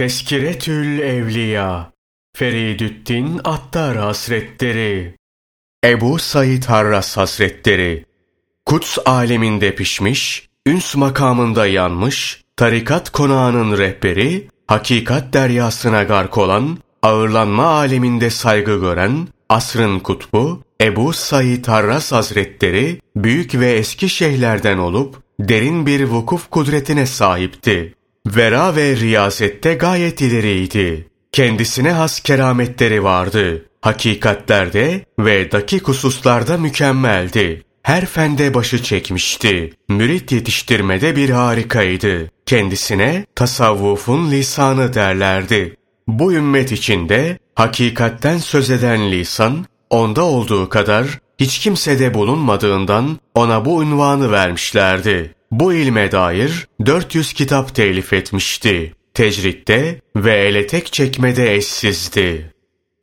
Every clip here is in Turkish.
Teskiretül Evliya Feridüddin Attar Hasretleri Ebu Said Harras Hasretleri Kuts aleminde pişmiş, üns makamında yanmış, tarikat konağının rehberi, hakikat deryasına gark olan, ağırlanma aleminde saygı gören, asrın kutbu, Ebu Said Harras Hazretleri, büyük ve eski şeyhlerden olup, derin bir vukuf kudretine sahipti. Vera ve riyazette gayet ileriydi. Kendisine has kerametleri vardı. Hakikatlerde ve dakik hususlarda mükemmeldi. Her fende başı çekmişti. Mürit yetiştirmede bir harikaydı. Kendisine tasavvufun lisanı derlerdi. Bu ümmet içinde hakikatten söz eden lisan, onda olduğu kadar hiç kimsede bulunmadığından ona bu ünvanı vermişlerdi. Bu ilme dair 400 kitap telif etmişti. Tecritte ve ele tek çekmede eşsizdi.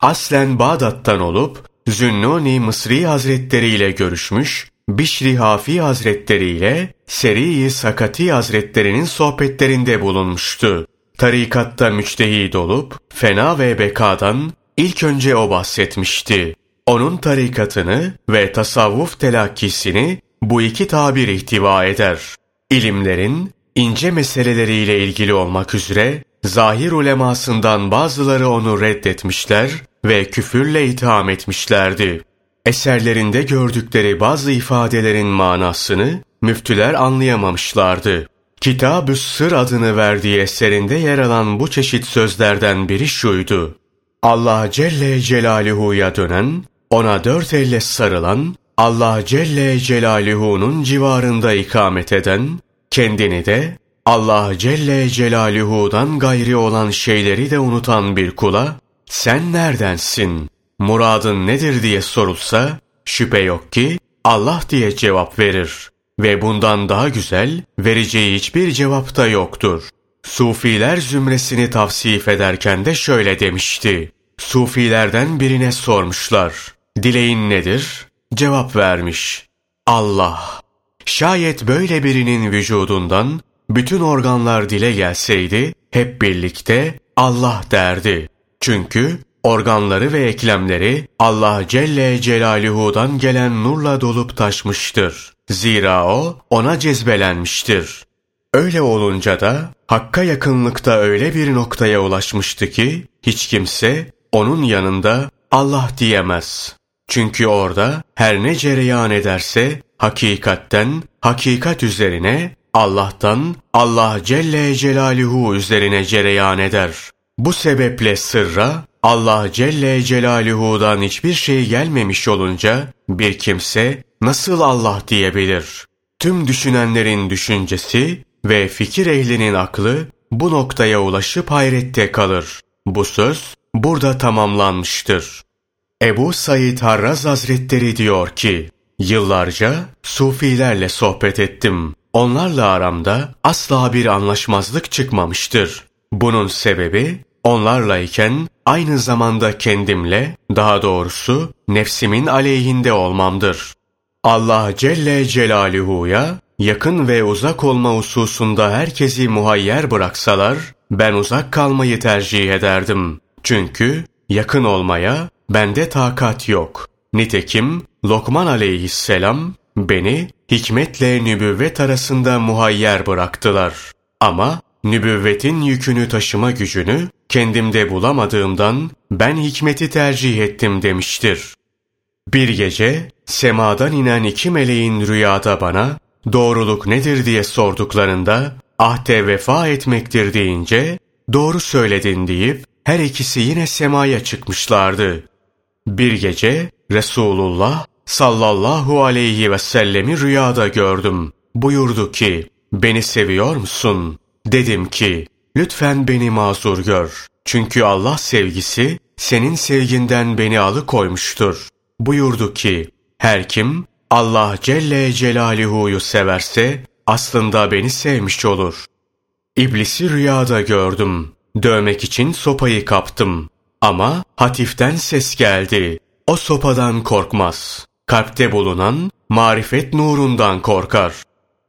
Aslen Bağdat'tan olup Zünnuni Mısri Hazretleri ile görüşmüş, Bişri Hafi Hazretleri ile Seri-i Sakati Hazretleri'nin sohbetlerinde bulunmuştu. Tarikatta müçtehid olup, fena ve bekadan ilk önce o bahsetmişti. Onun tarikatını ve tasavvuf telakkisini bu iki tabir ihtiva eder. İlimlerin ince meseleleriyle ilgili olmak üzere zahir ulemasından bazıları onu reddetmişler ve küfürle itham etmişlerdi. Eserlerinde gördükleri bazı ifadelerin manasını müftüler anlayamamışlardı. Kitab-ı Sır adını verdiği eserinde yer alan bu çeşit sözlerden biri şuydu. Allah Celle Celaluhu'ya dönen, ona dört elle sarılan, Allah Celle Celaluhu'nun civarında ikamet eden, kendini de Allah Celle Celaluhu'dan gayri olan şeyleri de unutan bir kula, sen neredensin, muradın nedir diye sorulsa, şüphe yok ki Allah diye cevap verir. Ve bundan daha güzel, vereceği hiçbir cevap da yoktur. Sufiler zümresini tavsif ederken de şöyle demişti. Sufilerden birine sormuşlar. Dileğin nedir? Cevap vermiş. Allah. Şayet böyle birinin vücudundan bütün organlar dile gelseydi, hep birlikte Allah derdi. Çünkü organları ve eklemleri Allah Celle Celaluhu'dan gelen nurla dolup taşmıştır. Zira o ona cezbelenmiştir. Öyle olunca da Hakk'a yakınlıkta öyle bir noktaya ulaşmıştı ki hiç kimse onun yanında Allah diyemez. Çünkü orada her ne cereyan ederse hakikatten, hakikat üzerine, Allah'tan, Allah Celle Celaluhu üzerine cereyan eder. Bu sebeple sırra, Allah Celle Celaluhu'dan hiçbir şey gelmemiş olunca, bir kimse nasıl Allah diyebilir? Tüm düşünenlerin düşüncesi ve fikir ehlinin aklı bu noktaya ulaşıp hayrette kalır. Bu söz burada tamamlanmıştır. Ebu Said Harraz Hazretleri diyor ki, Yıllarca sufilerle sohbet ettim. Onlarla aramda asla bir anlaşmazlık çıkmamıştır. Bunun sebebi onlarlayken aynı zamanda kendimle, daha doğrusu nefsimin aleyhinde olmamdır. Allah Celle Celaluhu'ya yakın ve uzak olma hususunda herkesi muhayyer bıraksalar, ben uzak kalmayı tercih ederdim. Çünkü yakın olmaya bende takat yok. Nitekim Lokman aleyhisselam beni hikmetle nübüvvet arasında muhayyer bıraktılar. Ama nübüvvetin yükünü taşıma gücünü kendimde bulamadığımdan ben hikmeti tercih ettim demiştir. Bir gece semadan inen iki meleğin rüyada bana doğruluk nedir diye sorduklarında ahde vefa etmektir deyince doğru söyledin deyip her ikisi yine semaya çıkmışlardı. Bir gece Resulullah sallallahu aleyhi ve sellemi rüyada gördüm. Buyurdu ki, beni seviyor musun? Dedim ki, lütfen beni mazur gör. Çünkü Allah sevgisi senin sevginden beni alıkoymuştur. Buyurdu ki, her kim Allah Celle Celaluhu'yu severse aslında beni sevmiş olur. İblisi rüyada gördüm. Dövmek için sopayı kaptım. Ama hatiften ses geldi. O sopadan korkmaz. Kalpte bulunan marifet nurundan korkar.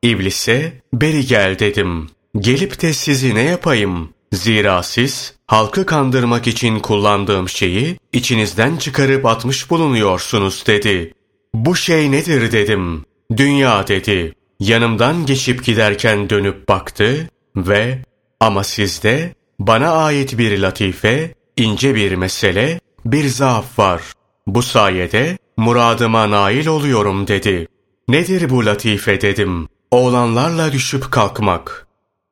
İblise beri gel dedim. Gelip de sizi ne yapayım? Zira siz halkı kandırmak için kullandığım şeyi içinizden çıkarıp atmış bulunuyorsunuz dedi. Bu şey nedir dedim. Dünya dedi. Yanımdan geçip giderken dönüp baktı ve ama sizde bana ait bir latife, ince bir mesele, bir zaaf var. Bu sayede muradıma nail oluyorum dedi. Nedir bu latife dedim. Oğlanlarla düşüp kalkmak.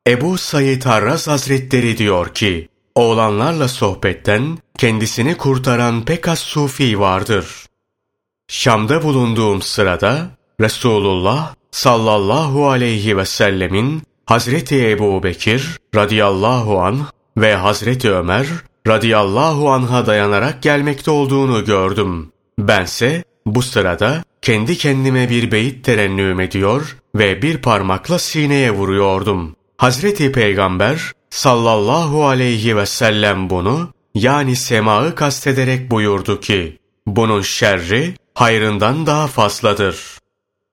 Ebu Said Harraz Hazretleri diyor ki, oğlanlarla sohbetten kendisini kurtaran pek az sufi vardır. Şam'da bulunduğum sırada Resulullah sallallahu aleyhi ve sellemin Hazreti Ebu Bekir radıyallahu anh ve Hazreti Ömer radıyallahu anh'a dayanarak gelmekte olduğunu gördüm. Bense bu sırada kendi kendime bir beyit terennüm ediyor ve bir parmakla sineye vuruyordum. Hazreti Peygamber sallallahu aleyhi ve sellem bunu yani semaı kastederek buyurdu ki bunun şerri hayrından daha fazladır.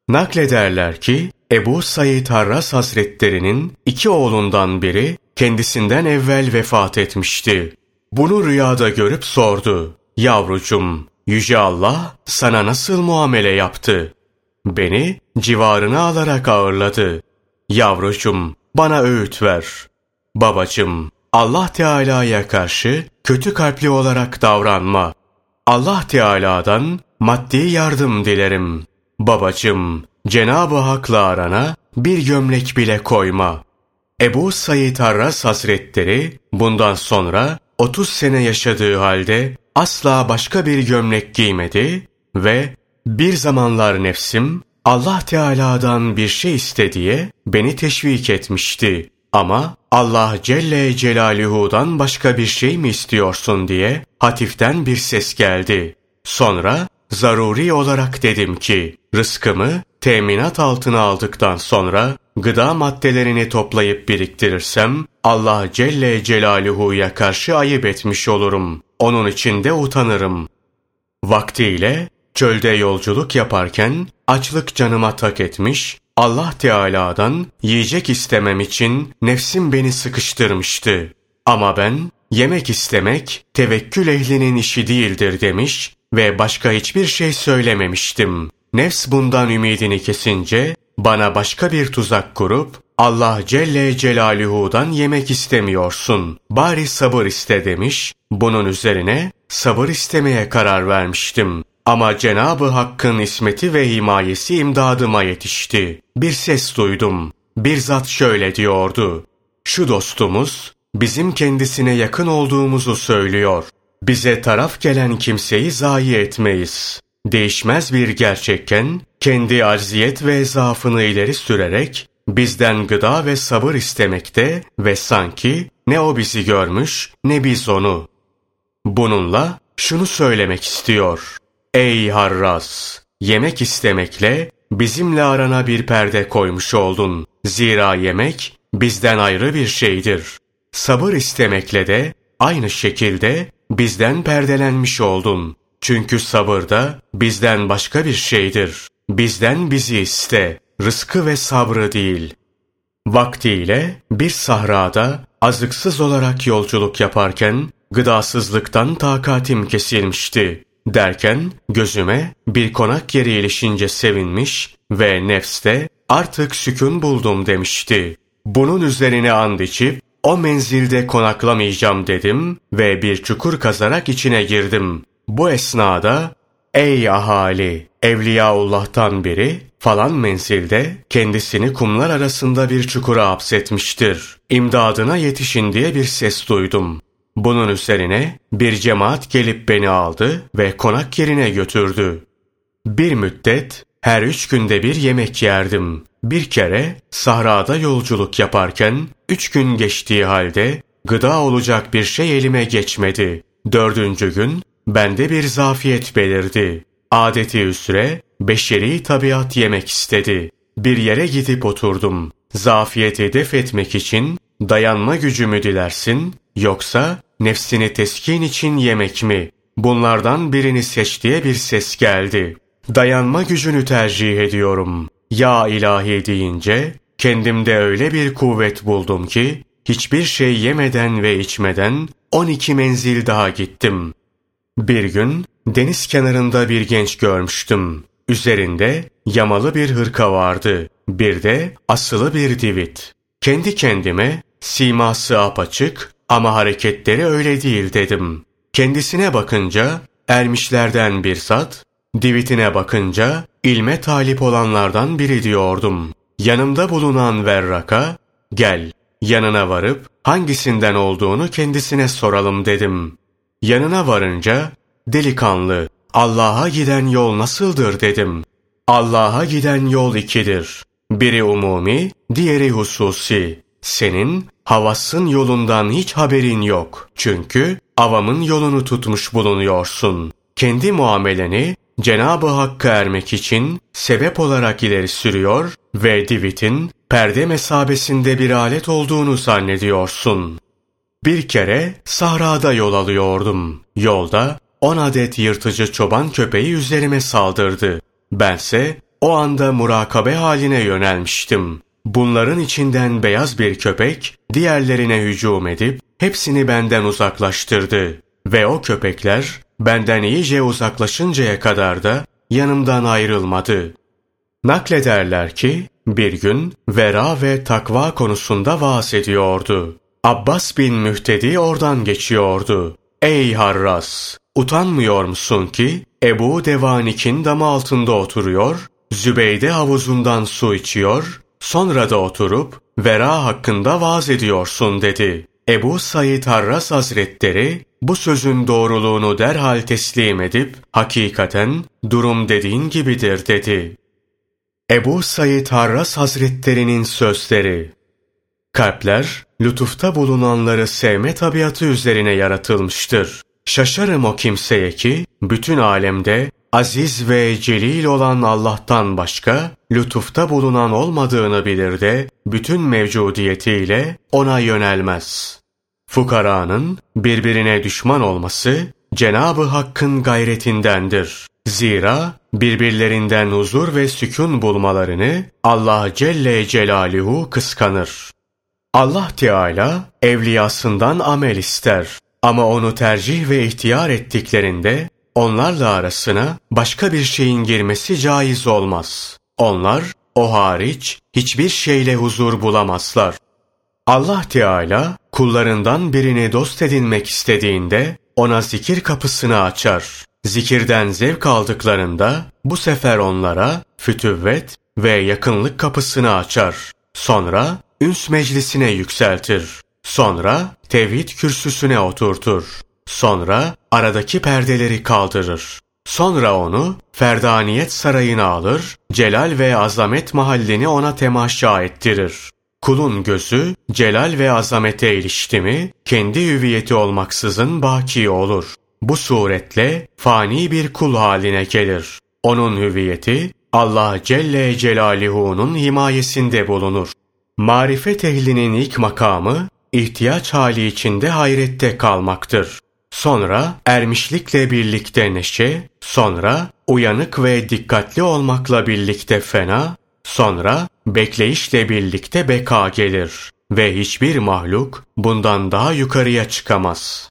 Naklederler ki Ebu Said Harras Hazretlerinin iki oğlundan biri kendisinden evvel vefat etmişti. Bunu rüyada görüp sordu. Yavrucum, Yüce Allah sana nasıl muamele yaptı? Beni civarına alarak ağırladı. Yavrucum, bana öğüt ver. Babacım, Allah Teala'ya karşı kötü kalpli olarak davranma. Allah Teala'dan maddi yardım dilerim. Babacım, Cenab-ı Hak'la arana bir gömlek bile koyma. Ebu Said Arras Hazretleri bundan sonra 30 sene yaşadığı halde asla başka bir gömlek giymedi ve bir zamanlar nefsim Allah Teala'dan bir şey iste diye beni teşvik etmişti. Ama Allah Celle Celaluhu'dan başka bir şey mi istiyorsun diye hatiften bir ses geldi. Sonra zaruri olarak dedim ki rızkımı teminat altına aldıktan sonra gıda maddelerini toplayıp biriktirirsem Allah Celle Celaluhu'ya karşı ayıp etmiş olurum. Onun için de utanırım. Vaktiyle çölde yolculuk yaparken açlık canıma tak etmiş, Allah Teala'dan yiyecek istemem için nefsim beni sıkıştırmıştı. Ama ben yemek istemek tevekkül ehlinin işi değildir demiş ve başka hiçbir şey söylememiştim. Nefs bundan ümidini kesince bana başka bir tuzak kurup Allah Celle Celaluhu'dan yemek istemiyorsun. Bari sabır iste demiş. Bunun üzerine sabır istemeye karar vermiştim. Ama Cenabı Hakk'ın ismeti ve himayesi imdadıma yetişti. Bir ses duydum. Bir zat şöyle diyordu. Şu dostumuz bizim kendisine yakın olduğumuzu söylüyor. Bize taraf gelen kimseyi zayi etmeyiz. Değişmez bir gerçekken kendi acziyet ve zaafını ileri sürerek bizden gıda ve sabır istemekte ve sanki ne o bizi görmüş ne biz onu. Bununla şunu söylemek istiyor. Ey Harras! Yemek istemekle bizimle arana bir perde koymuş oldun. Zira yemek bizden ayrı bir şeydir. Sabır istemekle de aynı şekilde bizden perdelenmiş oldun. Çünkü sabır da bizden başka bir şeydir. Bizden bizi iste, rızkı ve sabrı değil. Vaktiyle bir sahrada azıksız olarak yolculuk yaparken gıdasızlıktan takatim kesilmişti. Derken gözüme bir konak yeri ilişince sevinmiş ve nefste artık sükun buldum demişti. Bunun üzerine and içip o menzilde konaklamayacağım dedim ve bir çukur kazarak içine girdim. Bu esnada ey ahali Evliyaullah'tan biri falan menzilde kendisini kumlar arasında bir çukura hapsetmiştir. İmdadına yetişin diye bir ses duydum. Bunun üzerine bir cemaat gelip beni aldı ve konak yerine götürdü. Bir müddet her üç günde bir yemek yerdim. Bir kere sahrada yolculuk yaparken üç gün geçtiği halde gıda olacak bir şey elime geçmedi. Dördüncü gün bende bir zafiyet belirdi. Adeti üsre beşeri tabiat yemek istedi. Bir yere gidip oturdum. Zafiyeti def etmek için dayanma gücümü dilersin yoksa nefsini teskin için yemek mi? Bunlardan birini seç diye bir ses geldi. Dayanma gücünü tercih ediyorum. Ya ilahi deyince kendimde öyle bir kuvvet buldum ki hiçbir şey yemeden ve içmeden 12 menzil daha gittim. Bir gün deniz kenarında bir genç görmüştüm. Üzerinde yamalı bir hırka vardı. Bir de asılı bir divit. Kendi kendime siması apaçık ama hareketleri öyle değil dedim. Kendisine bakınca ermişlerden bir zat, divitine bakınca ilme talip olanlardan biri diyordum. Yanımda bulunan Verrak'a, gel yanına varıp hangisinden olduğunu kendisine soralım dedim. Yanına varınca, delikanlı, Allah'a giden yol nasıldır dedim. Allah'a giden yol ikidir. Biri umumi, diğeri hususi. Senin havasın yolundan hiç haberin yok. Çünkü avamın yolunu tutmuş bulunuyorsun. Kendi muameleni Cenab-ı Hakk'a ermek için sebep olarak ileri sürüyor ve divitin perde mesabesinde bir alet olduğunu zannediyorsun. Bir kere sahrada yol alıyordum. Yolda on adet yırtıcı çoban köpeği üzerime saldırdı. Bense o anda murakabe haline yönelmiştim. Bunların içinden beyaz bir köpek diğerlerine hücum edip hepsini benden uzaklaştırdı. Ve o köpekler benden iyice uzaklaşıncaya kadar da yanımdan ayrılmadı. Naklederler ki bir gün vera ve takva konusunda vaaz ediyordu. Abbas bin Mühtedi oradan geçiyordu. Ey Harras! Utanmıyor musun ki Ebu Devanik'in damı altında oturuyor, Zübeyde havuzundan su içiyor, sonra da oturup vera hakkında vaaz ediyorsun dedi. Ebu Said Harras Hazretleri bu sözün doğruluğunu derhal teslim edip hakikaten durum dediğin gibidir dedi. Ebu Said Harras Hazretlerinin sözleri Kalpler, lütufta bulunanları sevme tabiatı üzerine yaratılmıştır. Şaşarım o kimseye ki, bütün alemde aziz ve celil olan Allah'tan başka, lütufta bulunan olmadığını bilir de, bütün mevcudiyetiyle ona yönelmez. Fukaranın birbirine düşman olması, Cenab-ı Hakk'ın gayretindendir. Zira birbirlerinden huzur ve sükun bulmalarını Allah Celle Celaluhu kıskanır. Allah Teala evliyasından amel ister ama onu tercih ve ihtiyar ettiklerinde onlarla arasına başka bir şeyin girmesi caiz olmaz. Onlar o hariç hiçbir şeyle huzur bulamazlar. Allah Teala kullarından birini dost edinmek istediğinde ona zikir kapısını açar. Zikirden zevk aldıklarında bu sefer onlara fütüvvet ve yakınlık kapısını açar. Sonra üns meclisine yükseltir. Sonra tevhid kürsüsüne oturtur. Sonra aradaki perdeleri kaldırır. Sonra onu Ferdaniyet sarayına alır, celal ve azamet mahallini ona temaşa ettirir. Kulun gözü celal ve azamete ilişti mi, kendi hüviyeti olmaksızın baki olur. Bu suretle fani bir kul haline gelir. Onun hüviyeti Allah Celle Celaluhu'nun himayesinde bulunur. Marifet ehlinin ilk makamı ihtiyaç hali içinde hayrette kalmaktır. Sonra ermişlikle birlikte neşe, sonra uyanık ve dikkatli olmakla birlikte fena, sonra bekleyişle birlikte beka gelir ve hiçbir mahluk bundan daha yukarıya çıkamaz.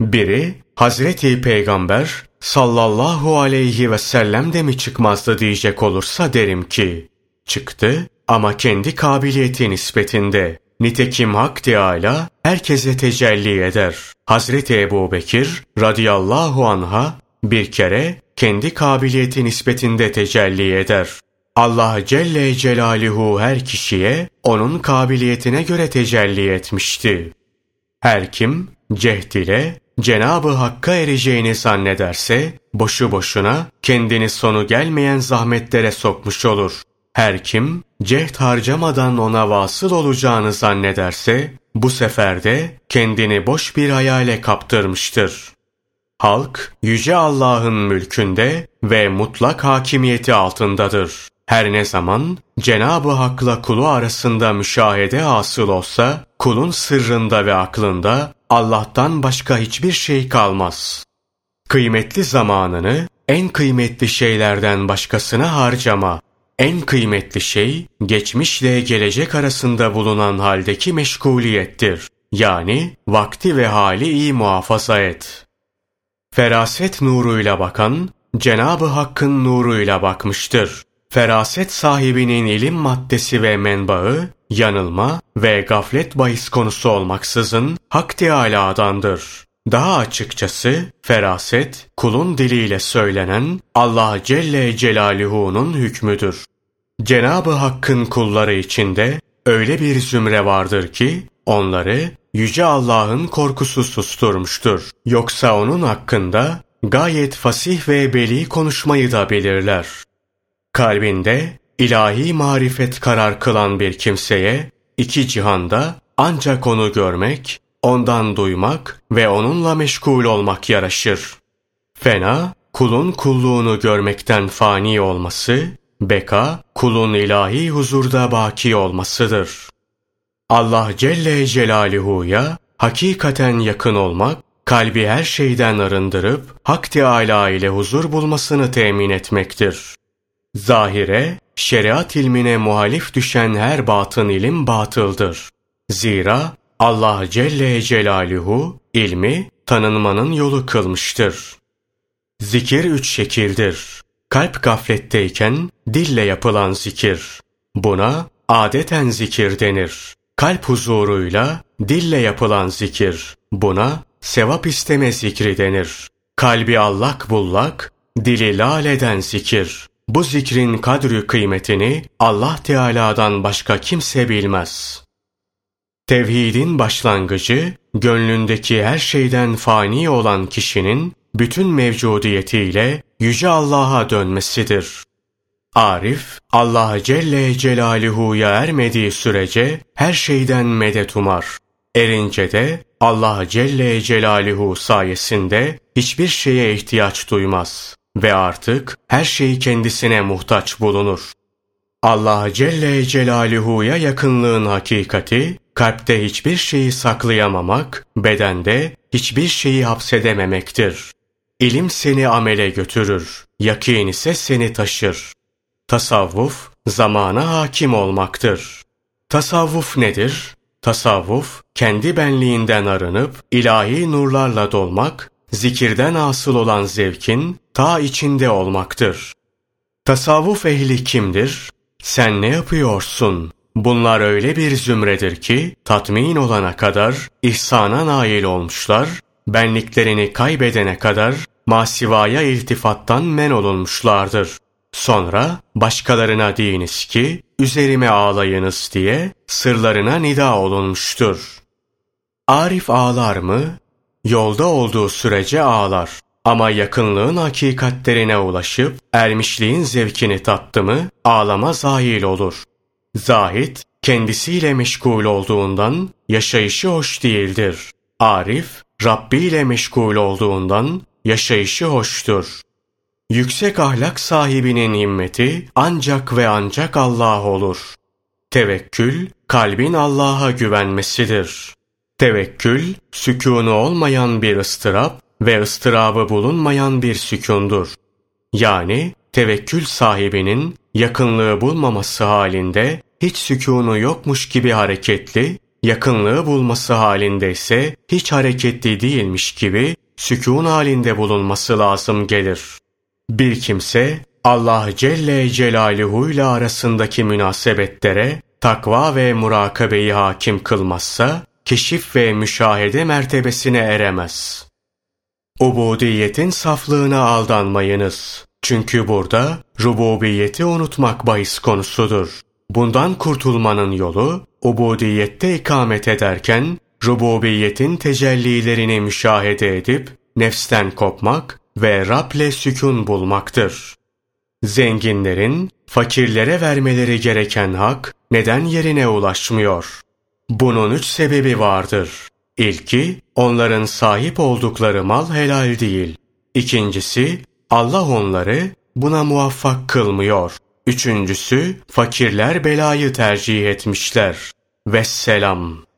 Biri Hazreti Peygamber sallallahu aleyhi ve sellem de mi çıkmazdı diyecek olursa derim ki çıktı ama kendi kabiliyeti nispetinde. Nitekim Hak Teâlâ herkese tecelli eder. Hazreti Ebu Bekir radıyallahu anha bir kere kendi kabiliyeti nispetinde tecelli eder. Allah Celle Celaluhu her kişiye onun kabiliyetine göre tecelli etmişti. Her kim cehd ile Cenabı Hakk'a ereceğini zannederse boşu boşuna kendini sonu gelmeyen zahmetlere sokmuş olur. Her kim cehd harcamadan ona vasıl olacağını zannederse bu sefer de kendini boş bir hayale kaptırmıştır. Halk yüce Allah'ın mülkünde ve mutlak hakimiyeti altındadır. Her ne zaman Cenab-ı Hak'la kulu arasında müşahede asıl olsa, kulun sırrında ve aklında Allah'tan başka hiçbir şey kalmaz. Kıymetli zamanını en kıymetli şeylerden başkasına harcama. En kıymetli şey geçmişle gelecek arasında bulunan haldeki meşguliyettir. Yani vakti ve hali iyi muhafaza et. Feraset nuruyla bakan, Cenabı Hakk'ın nuruyla bakmıştır. Feraset sahibinin ilim maddesi ve menbaı, yanılma ve gaflet bahis konusu olmaksızın Hak Teâlâ'dandır. Daha açıkçası feraset kulun diliyle söylenen Allah Celle Celaluhu'nun hükmüdür. Cenabı Hakk'ın kulları içinde öyle bir zümre vardır ki onları yüce Allah'ın korkusu susturmuştur. Yoksa onun hakkında gayet fasih ve beli konuşmayı da belirler. Kalbinde ilahi marifet karar kılan bir kimseye iki cihanda ancak onu görmek, ondan duymak ve onunla meşgul olmak yaraşır. Fena, kulun kulluğunu görmekten fani olması, beka, kulun ilahi huzurda baki olmasıdır. Allah Celle Celaluhu'ya hakikaten yakın olmak, kalbi her şeyden arındırıp Hak Teâlâ ile huzur bulmasını temin etmektir. Zahire, şeriat ilmine muhalif düşen her batın ilim batıldır. Zira Allah Celle Celaluhu ilmi tanınmanın yolu kılmıştır. Zikir üç şekildir. Kalp gafletteyken dille yapılan zikir. Buna adeten zikir denir. Kalp huzuruyla dille yapılan zikir. Buna sevap isteme zikri denir. Kalbi allak bullak, dili laleden zikir. Bu zikrin kadrü kıymetini Allah Teala'dan başka kimse bilmez. Tevhidin başlangıcı, gönlündeki her şeyden fani olan kişinin bütün mevcudiyetiyle Yüce Allah'a dönmesidir. Arif, Allah Celle Celaluhu'ya ermediği sürece her şeyden medet umar. Erince de Allah Celle Celaluhu sayesinde hiçbir şeye ihtiyaç duymaz ve artık her şey kendisine muhtaç bulunur. Allah Celle Celaluhu'ya yakınlığın hakikati, kalpte hiçbir şeyi saklayamamak, bedende hiçbir şeyi hapsedememektir. İlim seni amele götürür, yakin ise seni taşır. Tasavvuf, zamana hakim olmaktır. Tasavvuf nedir? Tasavvuf, kendi benliğinden arınıp ilahi nurlarla dolmak, zikirden asıl olan zevkin ta içinde olmaktır. Tasavvuf ehli kimdir? Sen ne yapıyorsun? Bunlar öyle bir zümredir ki tatmin olana kadar ihsana nail olmuşlar, benliklerini kaybedene kadar masivaya iltifattan men olunmuşlardır. Sonra başkalarına deyiniz ki üzerime ağlayınız diye sırlarına nida olunmuştur. Arif ağlar mı? Yolda olduğu sürece ağlar. Ama yakınlığın hakikatlerine ulaşıp ermişliğin zevkini tattı mı ağlama zahil olur. Zahid kendisiyle meşgul olduğundan yaşayışı hoş değildir. Arif Rabbi ile meşgul olduğundan yaşayışı hoştur. Yüksek ahlak sahibinin himmeti ancak ve ancak Allah olur. Tevekkül, kalbin Allah'a güvenmesidir. Tevekkül, sükûnu olmayan bir ıstırap ve ıstırabı bulunmayan bir sükundur. Yani tevekkül sahibinin yakınlığı bulmaması halinde hiç sükûnu yokmuş gibi hareketli, yakınlığı bulması halinde ise hiç hareketli değilmiş gibi sükûn halinde bulunması lazım gelir. Bir kimse Allah Celle Celaluhu ile arasındaki münasebetlere takva ve murakabeyi hakim kılmazsa keşif ve müşahede mertebesine eremez. Ubudiyetin saflığına aldanmayınız. Çünkü burada rububiyeti unutmak bahis konusudur. Bundan kurtulmanın yolu ubudiyette ikamet ederken rububiyetin tecellilerini müşahede edip nefsten kopmak ve Rab'le sükun bulmaktır. Zenginlerin fakirlere vermeleri gereken hak neden yerine ulaşmıyor? Bunun üç sebebi vardır. İlki, onların sahip oldukları mal helal değil. İkincisi, Allah onları buna muvaffak kılmıyor. Üçüncüsü, fakirler belayı tercih etmişler. Vesselam.